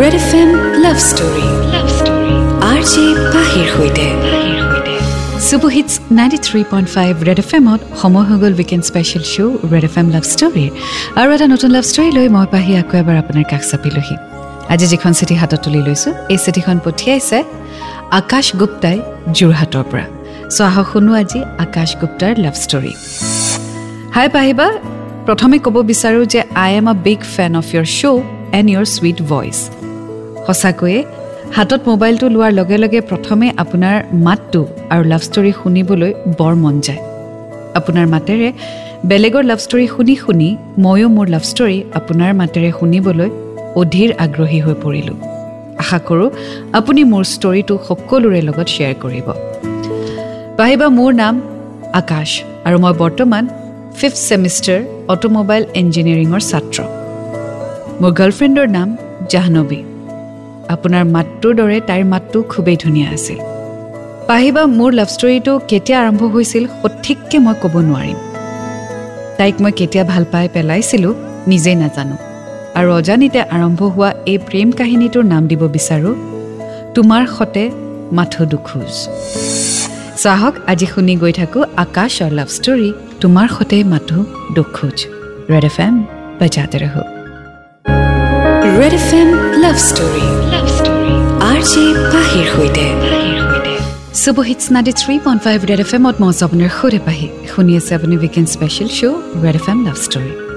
Red F M love story love story R J পাহিৰ সৈতে superhits ninety three point five red F এমত সময় হৈ গ'ল weekend special show' red F M love ষ্টৰীৰ আৰু এটা নতুন লাভ ষ্টৰী লৈ মই পাহি আকৌ এবাৰ আপোনাৰ কাষ চাপিলোহি আজি যিখন চিঠি হাতত তুলি লৈছোঁ এই চিঠিখন পঠিয়াইছে আকাশ গুপ্তাই যোৰহাটৰ পৰা। চ' আহক শুনো আজি আকাশ গুপ্তাৰ লাভ ষ্টৰী হাই পাহিবা প্ৰথমে ক'ব বিচাৰোঁ যে I am a big fan of your show' and your sweet voice সঁচাকৈয়ে হাতত মোবাইলটো লোৱাৰ লগে লগে প্ৰথমে আপোনাৰ মাতটো আৰু লাভ ষ্টৰী শুনিবলৈ বৰ মন যায়। আপোনাৰ মাতেৰে বেলেগৰ লাভ ষ্টৰী শুনি শুনি ময়ো মোৰ লাভ ষ্টৰী আপোনাৰ মাতেৰে শুনিবলৈ অধীৰ আগ্ৰহী হৈ পৰিলোঁ। আশা কৰোঁ আপুনি মোৰ ষ্টৰীটো সকলোৰে লগত শ্বেয়াৰ কৰিব। পাহিবা মোৰ নাম আকাশ আৰু মই বৰ্তমান ফিফথ ছেমিষ্টাৰ অটোমোবাইল ইঞ্জিনিয়াৰিঙৰ ছাত্ৰ। মোৰ গাৰ্লফ্ৰেণ্ডৰ নাম জাহ্নৱী। আপোনাৰ মাতটোৰ দৰে তাইৰ মাতটো খুবেই ধুনীয়া আছিল। পাহিবা মোৰ লাভ ষ্টৰীটো কেতিয়া আৰম্ভ হৈছিল সঠিককৈ মই ক'ব নোৱাৰিম। তাইক মই কেতিয়া ভাল পাই পেলাইছিলোঁ নিজেই নাজানো। আৰু অজানিতে আৰম্ভ হোৱা এই প্ৰেম কাহিনীটোৰ নাম দিব বিচাৰোঁ তোমাৰ সতে মাথো দুখোজ। চাহক আজি শুনি গৈ থাকোঁ আকাশৰ লাভ ষ্টৰী তোমাৰ সতে মাথো দুখোজ। ৰেড এফ এম বজাতে ৰহো red F M love story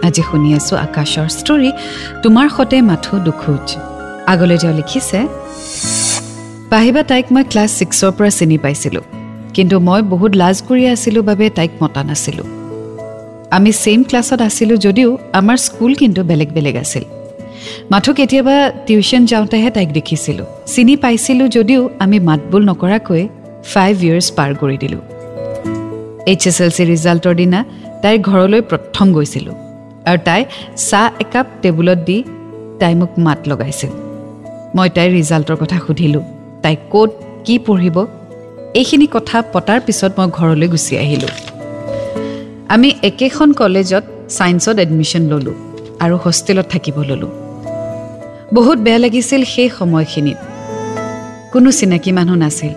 আজি শুনি আছোঁ আকাশৰ ষ্টৰী তোমাৰ সতে মাথো দুখোজ আগলৈ তেওঁ লিখিছে পাহিবা তাইক মই ক্লাছ ছিক্সৰ পৰা চিনি পাইছিলোঁ। কিন্তু মই বহুত লাজ কৰি আছিলোঁ বাবে তাইক মতা নাছিলোঁ। আমি ছেইম ক্লাছত আছিলোঁ যদিও আমাৰ স্কুল কিন্তু বেলেগ বেলেগ আছিল। মাথো কেতিয়াবা টিউশ্যন যাওঁতেহে তাইক দেখিছিলোঁ। চিনি পাইছিলোঁ যদিও আমি মাত বোল নকৰাকৈ ফাইভ ইয়েৰ্ছ পাৰ কৰি দিলোঁ। এইচ এছ এল চি ৰিজাল্টৰ দিনা তাইৰ ঘৰলৈ প্ৰথম গৈছিলোঁ আৰু তাই চাহ একাপ টেবুলত দি তাই মোক মাত লগাইছিল। মই তাইৰ ৰিজাল্টৰ কথা সুধিলোঁ তাই ক'ত কি পঢ়িব? এইখিনি কথা পতাৰ পিছত মই ঘৰলৈ গুচি আহিলোঁ। আমি একেখন কলেজত ছায়েন্সত এডমিশ্যন ল'লোঁ আৰু হোষ্টেলত থাকিব ল'লোঁ। বহুত বেয়া লাগিছিল সেই সময়খিনিত। কোনো চিনাকি মানুহ নাছিল।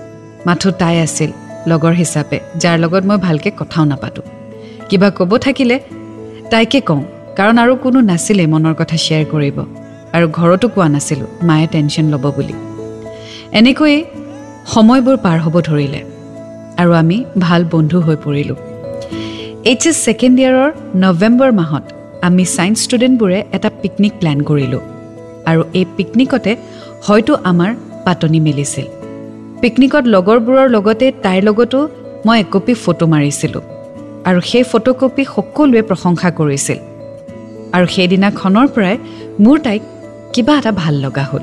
মাথো তাই আছিল লগৰ হিচাপে যাৰ লগত মই ভালকৈ কথাও নাপাতোঁ। কিবা ক'ব থাকিলে তাইকে কওঁ কাৰণ আৰু কোনো নাছিলেই মনৰ কথা শ্বেয়াৰ কৰিব। আৰু ঘৰতো কোৱা নাছিলোঁ মায়ে টেনশ্যন ল'ব বুলি। এনেকৈয়ে সময়বোৰ পাৰ হ'ব ধৰিলে। আৰু আমি ভাল বন্ধু হৈ পৰিলোঁ। এইচ এছ ছেকেণ্ড ইয়েৰৰ নৱেম্বৰ মাহত আমি ছায়েন্স ষ্টুডেণ্টবোৰে এটা পিকনিক প্লেন কৰিলোঁ। আৰু এই পিকনিকতে হয়তো আমাৰ পাতনি মেলিছিল। পিকনিকত লগৰবোৰৰ লগতে তাইৰ লগতো মই একপি ফটো মাৰিছিলোঁ আৰু সেই ফটোকপি সকলোৱে প্ৰশংসা কৰিছিল। আৰু সেইদিনাখনৰ পৰাই মোৰ তাইক কিবা এটা ভাল লগা হ'ল।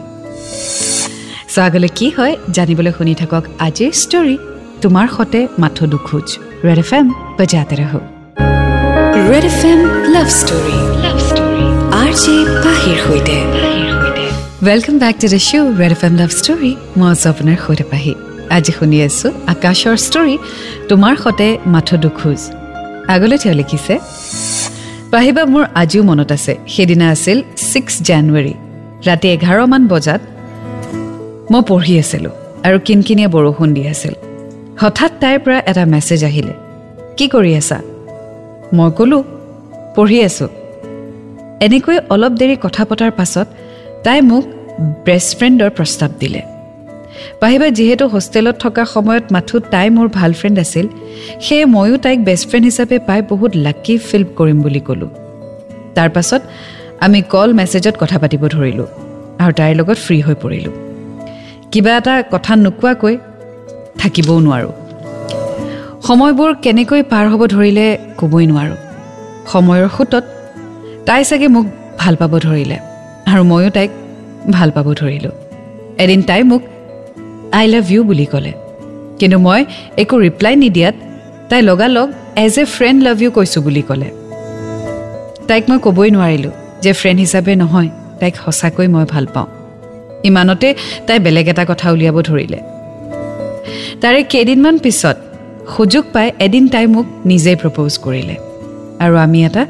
চ' আগলৈ কি হয় জানিবলৈ শুনি থাকক আজিৰ ষ্টৰী তোমাৰ সতে মাথো দুখোজ ৰেড এফ এম বজাতে ৰহ। Red F M love story love story R J পাহিৰ সৈতে। Welcome back to the show' red F M love story মই আছোঁ আপোনাৰ সৈতে পাহি আজি শুনি আছোঁ আকাশৰ ষ্টৰী তোমাৰ সতে মাথো দুখোজ আগলৈ তেওঁ লিখিছে পাহিবা মোৰ আজিও মনত আছে সেইদিনা আছিল ছিক্স জানুৱাৰী ৰাতি এঘাৰমান বজাত মই পঢ়ি আছিলোঁ আৰু কিনকিনীয়া বৰষুণ দি আছিল। হঠাৎ তাইৰ পৰা এটা মেছেজ আহিলে কি কৰি আছা? মই ক'লোঁ পঢ়ি আছোঁ। এনেকৈ অলপ দেৰি কথা পতাৰ পাছত তাই মোক বেষ্ট ফ্ৰেণ্ডৰ প্ৰস্তাৱ দিলে। পাহিবা যিহেতু হোষ্টেলত থকা সময়ত মাথো তাই মোৰ ভাল ফ্ৰেণ্ড আছিল সেয়ে ময়ো তাইক বেষ্ট ফ্ৰেণ্ড হিচাপে পাই বহুত লাকি ফিল কৰিম বুলি ক'লোঁ। তাৰ পাছত আমি কল মেছেজত কথা পাতিব ধৰিলোঁ আৰু তাইৰ লগত ফ্ৰী হৈ পৰিলোঁ। কিবা এটা কথা নোকোৱাকৈ থাকিবও নোৱাৰোঁ। সময়বোৰ কেনেকৈ পাৰ হ'ব ধৰিলে ক'বই নোৱাৰোঁ। সময়ৰ সোঁতত তাই চাগে মোক ভাল পাব ধৰিলে। আৰু ময়ো তাইক ভাল পাব ধৰিলোঁ। এদিন তাই মোক আই লাভ ইউ বুলি ক'লে। কিন্তু মই একো ৰিপ্লাই নিদিয়াত তাই লগালগ as a friend love you কৈছোঁ বুলি ক'লে। তাইক মই ক'বই নোৱাৰিলোঁ যে ফ্ৰেণ্ড হিচাপে নহয় তাইক সঁচাকৈ মই ভাল পাওঁ। ইমানতে তাই বেলেগ এটা কথা উলিয়াব ধৰিলে। তাৰে কেইদিনমান পিছত সুযোগ পাই এদিন তাই মোক নিজেই প্ৰপ'জ কৰিলে। আৰু আমি এটা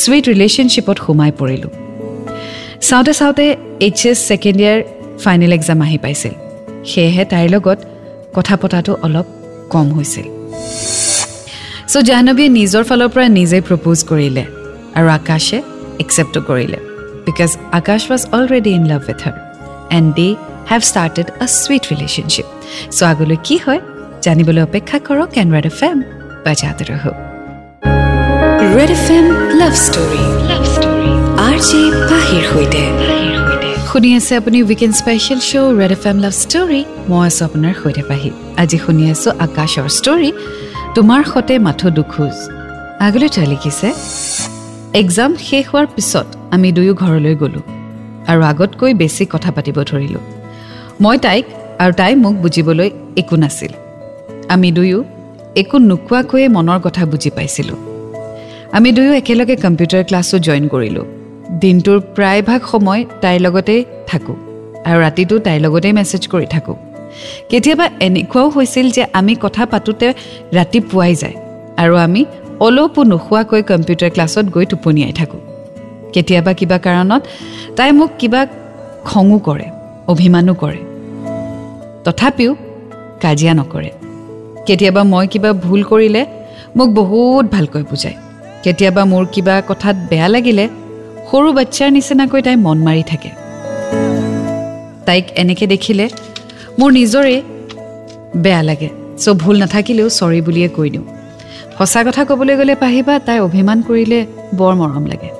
ছুইট ৰিলেশ্যনশ্বিপত সোমাই পৰিলোঁ। চাওঁতে চাওঁতে H S second year final exam আহি পাইছিল। সেয়েহে তাইৰ লগত কথা পতাটো অলপ কম হৈছিল। চ' জাহ্নৱীয়ে নিজৰ ফালৰ পৰা নিজেই প্ৰপ'জ কৰিলে আৰু আকাশে একচেপ্টো কৰিলে। Because Akash was already in love with her and they have started a sweet relationship so' আগলৈ কি হয় জানিবলৈ অপেক্ষা কৰক এণ্ড ৰেড এফ এম বাজাতে ৰহ red F M love story love story R J পাহিৰ সৈতে। শুনি আছে আপুনি weekend special show' red F M love story মই আছোঁ আপোনাৰ সৈতে পাহি। আজি শুনি আছোঁ আকাশৰ ষ্টৰী তোমাৰ সতে মাথো দুখোজ। আগলৈ তেওঁ লিখিছে এক্সাম শেষ হোৱাৰ পিছত আমি দুয়ো ঘৰলৈ গ'লোঁ আৰু আগতকৈ বেছি কথা পাতিব ধৰিলোঁ। মই তাইক আৰু তাই মোক বুজিবলৈ একো নাছিল। আমি দুয়ো একো নোকোৱাকৈয়ে মনৰ কথা বুজি পাইছিলোঁ। আমি দুয়ো একেলগে কম্পিউটাৰ ক্লাছো জইন কৰিলোঁ। দিনটোৰ প্ৰায়ভাগ সময় তাইৰ লগতেই থাকোঁ আৰু ৰাতিটো তাইৰ লগতেই মেছেজ কৰি থাকোঁ। কেতিয়াবা এনেকুৱাও হৈছিল যে আমি কথা পাতোঁতে ৰাতি পুৱাই যায় আৰু আমি অলপো নোখোৱাকৈ কম্পিউটাৰ ক্লাছত গৈ টোপনিয়াই থাকোঁ। কেতিয়াবা কিবা কাৰণত তাই মোক কিবা খঙো কৰে অভিমানো কৰে। তথাপিও কাজিয়া নকৰে। কেতিয়াবা মই কিবা ভুল কৰিলে মোক বহুত ভালকৈ বুজায়। কেতিয়াবা মোৰ কিবা কথাত বেয়া লাগিলে সৰু বাচ্ছাৰ নিচিনাকৈ তাই মন মাৰি থাকে। তাইক এনেকৈ দেখিলে মোৰ নিজৰে বেয়া লাগে। চ' ভুল নাথাকিলেও চৰি বুলিয়ে কৈ দিওঁ। সঁচা কথা ক'বলৈ গ'লে পাহিবা তাই অভিমান কৰিলে বৰ মৰম লাগে।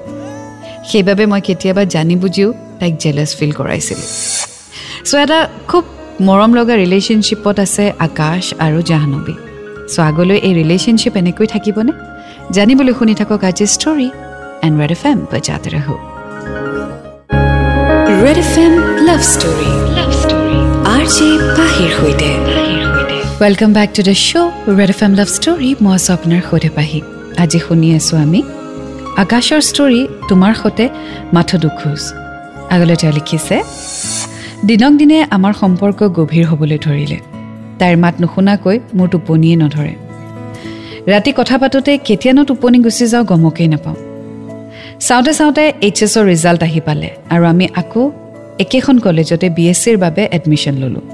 সেইবাবে মই কেতিয়াবা জানি বুজিও তাইক জেলেছ ফিল কৰাইছিলোঁ। চ' এটা খুব মৰম লগা ৰিলেশ্যনশ্বিপত আছে আকাশ আৰু জাহ্নৱী। চ' আগলৈ এই ৰিলেশ্যনশ্বিপ এনেকৈ থাকিবনে? জানিবলৈ শুনি থাকক আজি story F M love story love story R J পাহিৰ সৈতে welcome back to the show' red F M love story মই আছোঁ আপোনাৰ সৈতে পাহি আজি শুনি আছোঁ আমি আকাশৰ ষ্টৰী তোমাৰ সৈতে মাথো দুখোজ আগলৈ তেওঁ লিখিছে দিনক দিনে আমাৰ সম্পৰ্ক গভীৰ হ'বলৈ ধৰিলে তাইৰ মাত নুশুনাকৈ মোৰ টোপনিয়ে নধৰে ৰাতি কথা পাতোঁতে কেতিয়ানো টোপনি গুচি যাওঁ গমকেই নাপাওঁ চাওঁতে চাওঁতে এইচ এছৰ ৰিজাল্ট আহি পালে আৰু আমি আকৌ একেখন কলেজতে বি এছ চিৰ বাবে এডমিশ্যন ল'লোঁ।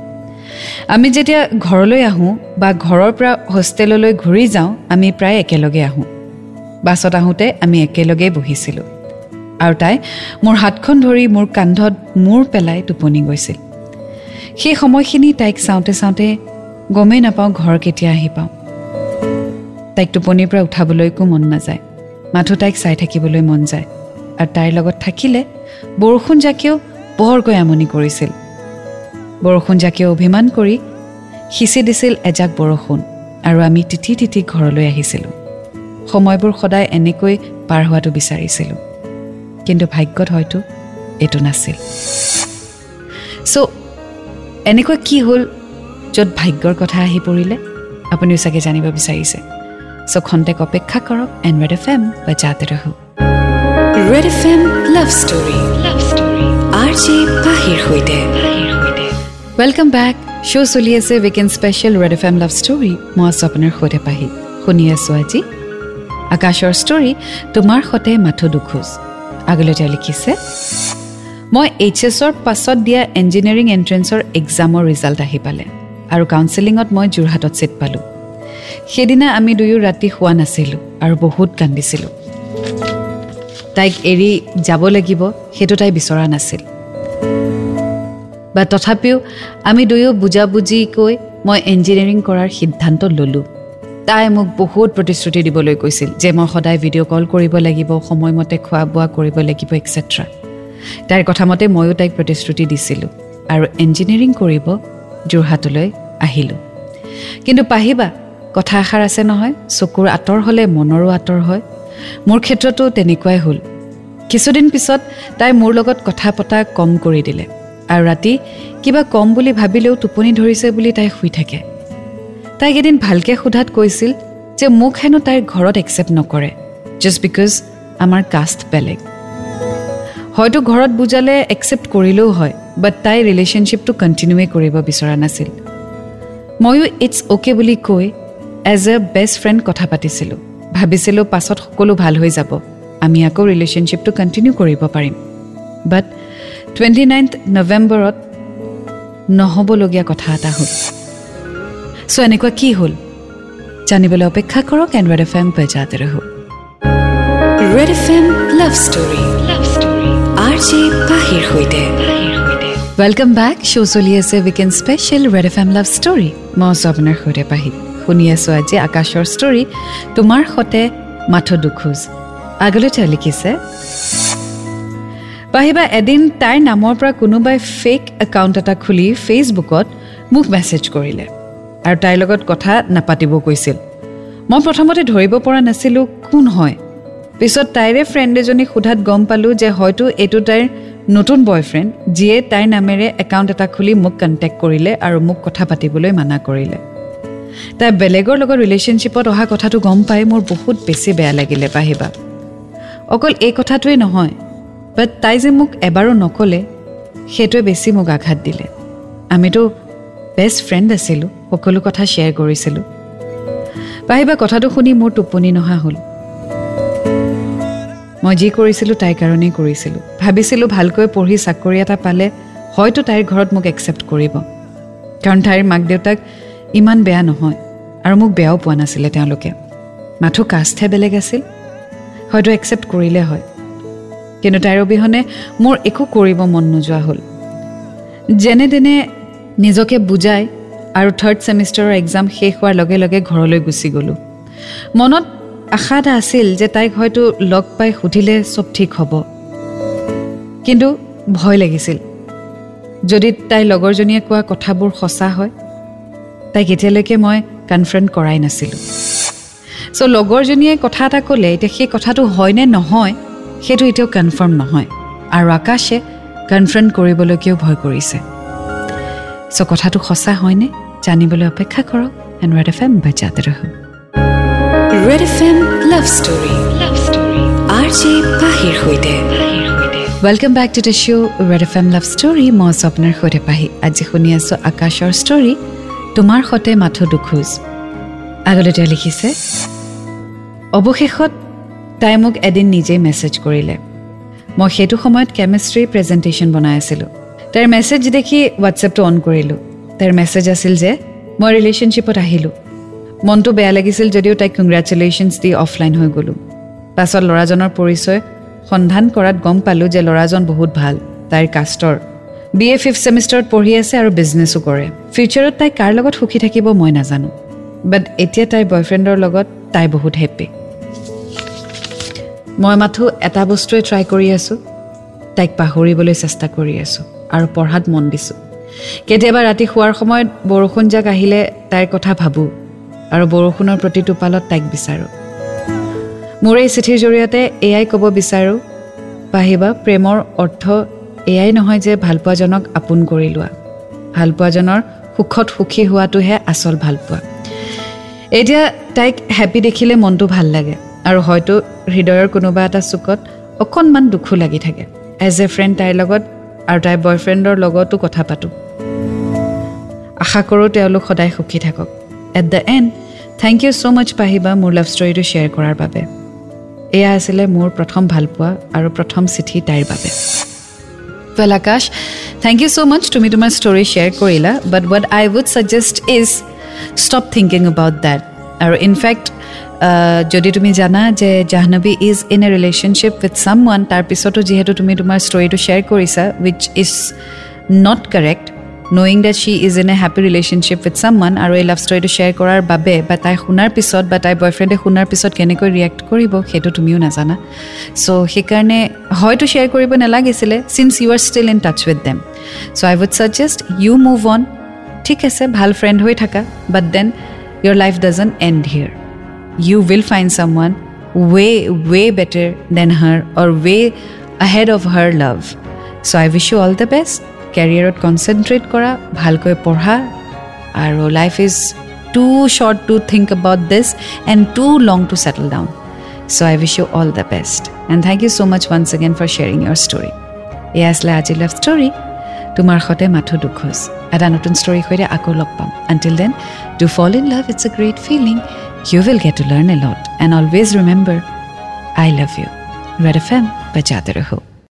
আমি যেতিয়া ঘৰলৈ আহোঁ বা ঘৰৰ পৰা হোষ্টেললৈ ঘূৰি যাওঁ আমি প্ৰায় একেলগে আহোঁ। বাছত আহোঁতে আমি একেলগেই বহিছিলোঁ। আৰু তাই মোৰ হাতখন ধৰি মোৰ কান্ধত মূৰ পেলাই টোপনি গৈছিল। সেই সময়খিনি তাইক চাওঁতে চাওঁতে গমেই নাপাওঁ ঘৰ কেতিয়া আহি পাওঁ। তাইক টোপনিৰ পৰা উঠাবলৈকো মন নাযায়। মাথো তাইক চাই থাকিবলৈ মন যায়। আৰু তাইৰ লগত থাকিলে বৰষুণ জাকেও বৰকৈ আমনি কৰিছিল। বৰষুণ জাকেও অভিমান কৰি সিঁচি দিছিল এজাক বৰষুণ আৰু আমি তিথি তিথি ঘৰলৈ আহিছিলোঁ। সময়বোৰ সদায় এনেকৈ পাৰ হোৱাটো বিচাৰিছিলোঁ। কিন্তু ভাগ্যত হয়তো এইটো নাছিল। চ' এনেকুৱা কি হ'ল য'ত ভাগ্যৰ কথা আহি পৰিলে? আপুনিও চাগে জানিব বিচাৰিছে। চ' খন্তেক অপেক্ষা কৰক এণ্ড ৰেড এফ এম বা ৰহো red F M love story love story R J পাহিৰ সৈতে ৱেলকাম বেক শ্ব' চলি আছে weekend special red F M love story মই আছোঁ আপোনাৰ সৈতে পাহি শুনি আছোঁ আজি আকাশৰ ষ্টৰী তোমাৰ সতে মাথো দুখোজ আগলৈ তেওঁ লিখিছে মই এইচ এছৰ পাছত দিয়া ইঞ্জিনিয়াৰিং এণ্ট্ৰেঞ্চৰ এক্সামৰ ৰিজাল্ট আহি পালে আৰু কাউন্সেলিঙত মই যোৰহাটত ছিট পালোঁ সেইদিনা আমি দুয়ো ৰাতি শোৱা নাছিলোঁ আৰু বহুত কান্দিছিলোঁ। তাইক এৰি যাব লাগিব সেইটো তাই বিচৰা নাছিল। বা তথাপিও আমি দুয়ো বুজাবুজিকৈ মই ইঞ্জিনিয়াৰিং কৰাৰ সিদ্ধান্ত ল'লোঁ। তাই মোক বহুত প্ৰতিশ্ৰুতি দিবলৈ কৈছিল যে মই সদায় ভিডিঅ' কল কৰিব লাগিব সময়মতে খোৱা বোৱা কৰিব লাগিব এক্সেট্ৰা তাইৰ কথামতে ময়ো তাইক প্ৰতিশ্ৰুতি দিছিলোঁ আৰু ইঞ্জিনিয়াৰিং কৰিব যোৰহাটলৈ আহিলোঁ। কিন্তু পাহিবা কথা এষাৰ আছে নহয়? চকুৰ আঁতৰ হ'লে মনৰো আঁতৰ হয়। মোৰ ক্ষেত্ৰতো তেনেকুৱাই হ'ল। কিছুদিন পিছত তাই মোৰ লগত কথা পতা কম কৰি দিলে আৰু ৰাতি কিবা কম বুলি ভাবিলেও টোপনি ধৰিছে বুলি তাই শুই থাকে। তাইক এদিন ভালকৈ সোধাত কৈছিল যে মোক হেনো তাইৰ ঘৰত একচেপ্ট নকৰে জাষ্ট বিকজ আমাৰ কাষ্ট বেলেগ। হয়তো ঘৰত বুজালে একচেপ্ট কৰিলেও হয় বাট তাই ৰিলেশ্যনশ্বিপটো কণ্টিনিউৱে কৰিব বিচৰা নাছিল। ময়ো ইটছ অ'কে বুলি কৈ এজ এ বেষ্ট ফ্ৰেণ্ড কথা পাতিছিলোঁ। ভাবিছিলোঁ পাছত সকলো ভাল হৈ যাব। আমি আকৌ ৰিলেশ্যনশ্বিপটো কণ্টিনিউ কৰিব পাৰিম। বাট টুৱেণ্টি নাইন্থ নৱেম্বৰত নহ'বলগীয়া কথা এটা হ'ল। চ' এনেকুৱা কি হ'ল? জানিবলৈ অপেক্ষা কৰক এণ্ড ৰেড এফ এম পেজাতে ৰহো। Red F M love story love story R J পাহিৰ সৈতে। ৱেলকাম বেক শ্ব' চলি আছে weekend special red F M love story মই আছোঁ আপোনাৰ সৈতে পাহি শুনি আছোঁ আজি আকাশৰ ষ্টৰী তোমাৰ সতে মাথো দুখোজ। আগলৈ তেওঁ লিখিছে পাহিবা এদিন তাইৰ নামৰ পৰা কোনোবাই ফেক একাউণ্ট এটা খুলি ফেচবুকত মোক মেছেজ কৰিলে আৰু তাইৰ লগত কথা নাপাতিব কৈছিল। মই প্ৰথমতে ধৰিব পৰা নাছিলোঁ কোন হয়। পিছত তাইৰে ফ্ৰেণ্ড এজনীক সোধাত গম পালোঁ যে হয়তো এইটো তাইৰ নতুন বয়ফ্ৰেণ্ড যিয়ে তাইৰ নামেৰে একাউণ্ট এটা খুলি মোক কণ্টেক্ট কৰিলে আৰু মোক কথা পাতিবলৈ মানা কৰিলে। তাই বেলেগৰ লগত ৰিলেশ্যনশ্বিপত অহা কথাটো গম পাই মোৰ বহুত বেছি বেয়া লাগিলে পাহিবা অকল এই কথাটোৱেই নহয় বাট তাই যে মোক এবাৰো নক'লে সেইটোৱে বেছি মোক আঘাত দিলে। আমিতো বেষ্ট ফ্ৰেণ্ড আছিলোঁ সকলো কথা শ্বেয়াৰ কৰিছিলোঁ। পাহিবা কথাটো শুনি মোৰ টোপনি নহা হ'ল। মই যি কৰিছিলোঁ তাইৰ কাৰণেই কৰিছিলোঁ। ভাবিছিলোঁ ভালকৈ পঢ়ি চাকৰি এটা পালে হয়তো তাইৰ ঘৰত মোক একচেপ্ট কৰিব। কাৰণ তাইৰ মাক দেউতাক ইমান বেয়া নহয়। আৰু মোক বেয়াও পোৱা নাছিলে তেওঁলোকে। মাথো কাষ্টহে বেলেগ আছিল। হয়তো একচেপ্ট কৰিলে হয়। কিন্তু তাইৰ অবিহনে মোৰ একো কৰিব মন নোযোৱা হ'ল। যেনে তেনে নিজকে বুজাই আৰু থাৰ্ড ছেমিষ্টাৰৰ এক্সাম শেষ হোৱাৰ লগে লগে ঘৰলৈ গুচি গ'লোঁ। মনত আশা এটা আছিল যে তাইক হয়তো লগ পাই সুধিলে চব ঠিক হ'ব। কিন্তু ভয় লাগিছিল। যদি তাইৰ লগৰজনীয়ে কোৱা কথাবোৰ সঁচা হয় তাইক এতিয়ালৈকে মই কনফ্ৰেণ্ট কৰাই নাছিলোঁ। চ' লগৰজনীয়ে কথা এটা ক'লে এতিয়া সেই কথাটো হয়নে নহয় সেইটো এতিয়াও কনফাৰ্ম নহয়। আৰু আকাশে কনফ্ৰেণ্ট কৰিবলৈকেও ভয় কৰিছে। চ' কথাটো সঁচা হয়নে? জানিবলৈ অপেক্ষা কৰক এণ্ড ৰেড এফ এম বাজাতে ৰহ red F M love story love story R J পাহিৰ সৈতে। Welcome back to the show' red F M love story মই আছোঁ আপোনাৰ সৈতে পাহি। আজি শুনি আছোঁ আকাশৰ ষ্টৰী তোমাৰ সতে মাথো দুখোজ। আগলৈ তেওঁ লিখিছে অৱশেষত তাই মোক এদিন নিজেই মেছেজ কৰিলে। মই সেইটো সময়ত কেমেষ্ট্ৰি প্ৰেজেণ্টেশ্যন বনাই আছিলোঁ। তাইৰ মেছেজ দেখি হোৱাটছএপটো অন কৰিলোঁ। তাইৰ মেছেজ আছিল যে মই ৰিলেশ্যনশ্বিপত আহিলোঁ। মনটো বেয়া লাগিছিল যদিও তাইক কংগ্ৰেচুলেশ্যনছ দি অফলাইন হৈ গ'লোঁ। পাছত ল'ৰাজনৰ পৰিচয় সন্ধান কৰাত গম পালোঁ যে ল'ৰাজন বহুত ভাল তাইৰ কাষ্টৰ বি এ ফিফ্থ ছেমিষ্টাৰত পঢ়ি আছে আৰু বিজনেছো কৰে। ফিউচাৰত তাই কাৰ লগত সুখী থাকিব মই নাজানো। বাট এতিয়া তাইৰ বয়ফ্ৰেণ্ডৰ লগত তাই বহুত হেপ্পী মই মাথো এটা বস্তুৱে ট্ৰাই কৰি আছোঁ। তাইক পাহৰিবলৈ চেষ্টা কৰি আছোঁ আৰু পঢ়াত মন দিছোঁ। কেতিয়াবা ৰাতি শোৱাৰ সময়ত বৰষুণ জাক আহিলে তাইৰ কথা ভাবোঁ আৰু বৰষুণৰ প্ৰতি টোপালত তাইক বিচাৰোঁ। মোৰ এই চিঠিৰ জৰিয়তে এয়াই ক'ব বিচাৰোঁ। পাহিবা প্ৰেমৰ অৰ্থ এয়াই নহয় যে ভালপোৱাজনক আপোন কৰি লোৱা। ভালপোৱাজনৰ সুখত সুখী হোৱাটোহে আচল ভালপোৱা। এতিয়া তাইক হেপী দেখিলে মনটো ভাল লাগে আৰু হয়তো হৃদয়ৰ কোনোবা এটা চুকত অকণমান দুখো লাগি থাকে। এজ এ ফ্ৰেণ্ড তাইৰ লগত আৰু তাইৰ বয়ফ্ৰেণ্ডৰ লগতো কথা পাতোঁ। আশা কৰোঁ তেওঁলোক সদায় সুখী থাকক। At the end thank you so' much পাহিবা মোৰ লাভ ষ্টৰিটো শ্বেয়াৰ কৰাৰ বাবে। এয়া আছিলে মোৰ প্ৰথম ভালপোৱা আৰু প্ৰথম চিঠি তাইৰ বাবে। Well Akash thank you so' much তুমি তোমাৰ ষ্টৰি শ্বেয়াৰ কৰিলা but what I would suggest is stop thinking about that আৰু ইনফেক্ট যদি তুমি জানা যে Jahnavi is in a relationship with someone তাৰপিছতো যিহেতু তুমি তোমাৰ ষ্টৰিটো শ্বেয়াৰ কৰিছা which is not correct knowing that she is in a happy relationship with someone আৰু এই লাভ ষ্টৰিটো শ্বেয়াৰ কৰাৰ বাবে বা তাই শুনাৰ পিছত বা তাইৰ বয়ফ্ৰেণ্ডে শুনাৰ পিছত কেনেকৈ ৰিয়েক্ট কৰিব সেইটো তুমিও নাজানা চ' সেইকাৰণে হয়তো শ্বেয়াৰ কৰিব নালাগিছিলে since you are still in touch with them so' I would suggest you move on ঠিক আছে ভাল ফ্ৰেণ্ড হৈ থাকা but then your life doesn't end here you will find someone way, way better than her or way ahead of her love. So I wish you all the best. কেৰিয়াৰত concentrate কৰা ভালকৈ পঢ়া আৰু life is too short to think about this and too long to settle down so' I wish you all the best and thank you so' much once again for sharing your story এয়া আছিলে আজি love story তোমাৰ সৈতে মাথো দুখোজ এটা নতুন ষ্টৰীৰ সৈতে আকৌ লগ পাম until then to fall in love it's a great feeling you will get to learn a lot. And always remember, I love you. Red FM, bajate raho.